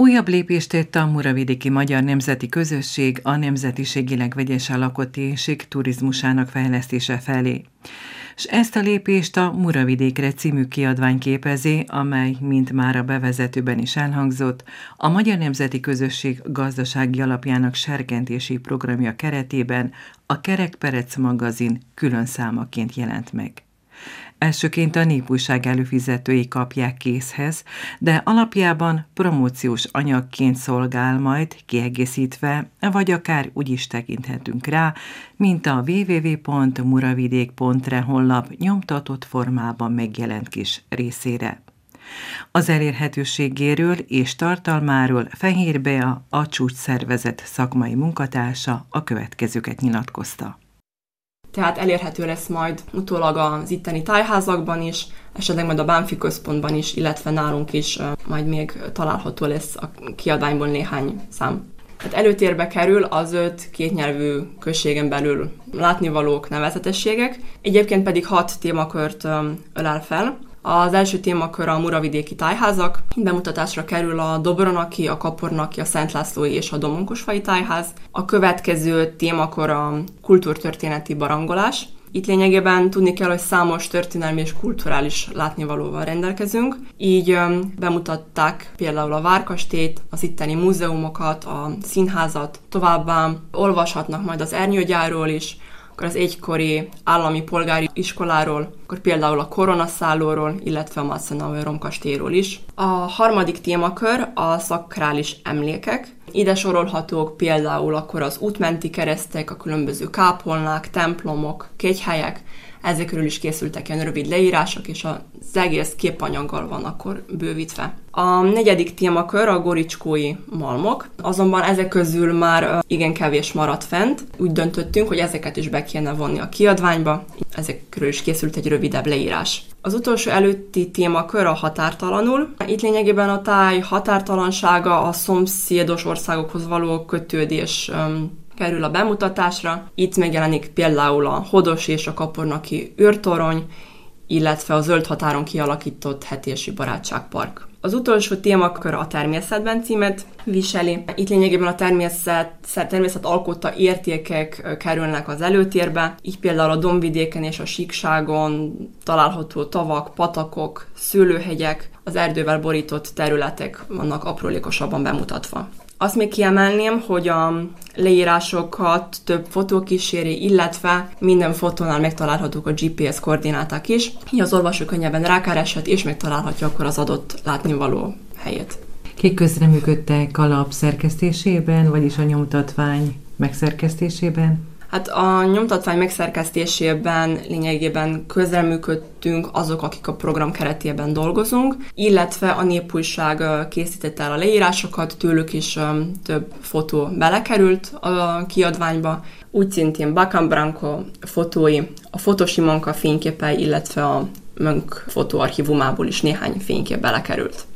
Újabb lépést tett a Muravidéki Magyar Nemzeti Közösség a nemzetiségileg vegyesen lakott éjség turizmusának fejlesztése felé. És ezt a lépést a Muravidékre című kiadvány képezi, amely, mint már a bevezetőben is elhangzott, a Magyar Nemzeti Közösség gazdasági alapjának serkentési programja keretében a Kerekperec magazin külön számaként jelent meg. Elsőként a népújság előfizetői kapják készhez, de alapjában promóciós anyagként szolgál majd, kiegészítve, vagy akár úgy is tekinthetünk rá, mint a www.muravidék.re honlap nyomtatott formában megjelent kis részére. Az elérhetőségéről és tartalmáról Fehérbe a, a csúcs szervezet szakmai munkatársa a következőket nyilatkozta tehát elérhető lesz majd utólag az itteni tájházakban is, esetleg majd a Bánfi központban is, illetve nálunk is majd még található lesz a kiadványból néhány szám. Tehát előtérbe kerül az öt kétnyelvű községen belül látnivalók, nevezetességek, egyébként pedig hat témakört ölel fel, az első témakör a Muravidéki tájházak. Bemutatásra kerül a Dobronaki, a Kapornaki, a Szent Lászlói és a Domonkosfai tájház. A következő témakör a kultúrtörténeti barangolás. Itt lényegében tudni kell, hogy számos történelmi és kulturális látnivalóval rendelkezünk. Így bemutatták például a Várkastélyt, az itteni múzeumokat, a színházat, továbbá olvashatnak majd az Ernyőgyárról is, akkor az egykori állami polgári iskoláról, akkor például a koronaszállóról, illetve a Massenauer romkastélyról is. A harmadik témakör a szakrális emlékek. Ide sorolhatók például akkor az útmenti keresztek, a különböző kápolnák, templomok, kegyhelyek, ezekről is készültek ilyen rövid leírások, és az egész képanyaggal van akkor bővítve. A negyedik témakör a goricskói malmok, azonban ezek közül már igen kevés maradt fent. Úgy döntöttünk, hogy ezeket is be kéne vonni a kiadványba, ezekről is készült egy rövidebb leírás. Az utolsó előtti témakör a határtalanul. Itt lényegében a táj határtalansága, a szomszédos országokhoz való kötődés kerül a bemutatásra. Itt megjelenik például a Hodos és a Kapornaki űrtorony, illetve a zöld határon kialakított hetési barátságpark. Az utolsó témakör a természetben címet viseli. Itt lényegében a természet, természet alkotta értékek kerülnek az előtérbe, így például a Domvidéken és a Síkságon található tavak, patakok, szőlőhegyek, az erdővel borított területek vannak aprólékosabban bemutatva. Azt még kiemelném, hogy a leírásokat több fotó kíséri, illetve minden fotónál megtalálhatók a GPS koordináták is, így az olvasó könnyebben rákereshet, és megtalálhatja akkor az adott látnivaló helyét. Kik közreműködtek a lap szerkesztésében, vagyis a nyomtatvány megszerkesztésében? Hát a nyomtatvány megszerkesztésében lényegében közreműködtünk azok, akik a program keretében dolgozunk, illetve a népújság készítette el a leírásokat, tőlük is több fotó belekerült a kiadványba, úgy szintén Bacan Branco fotói, a Fotosimonka fényképei, illetve a Mönk fotóarchivumából is néhány fénykép belekerült.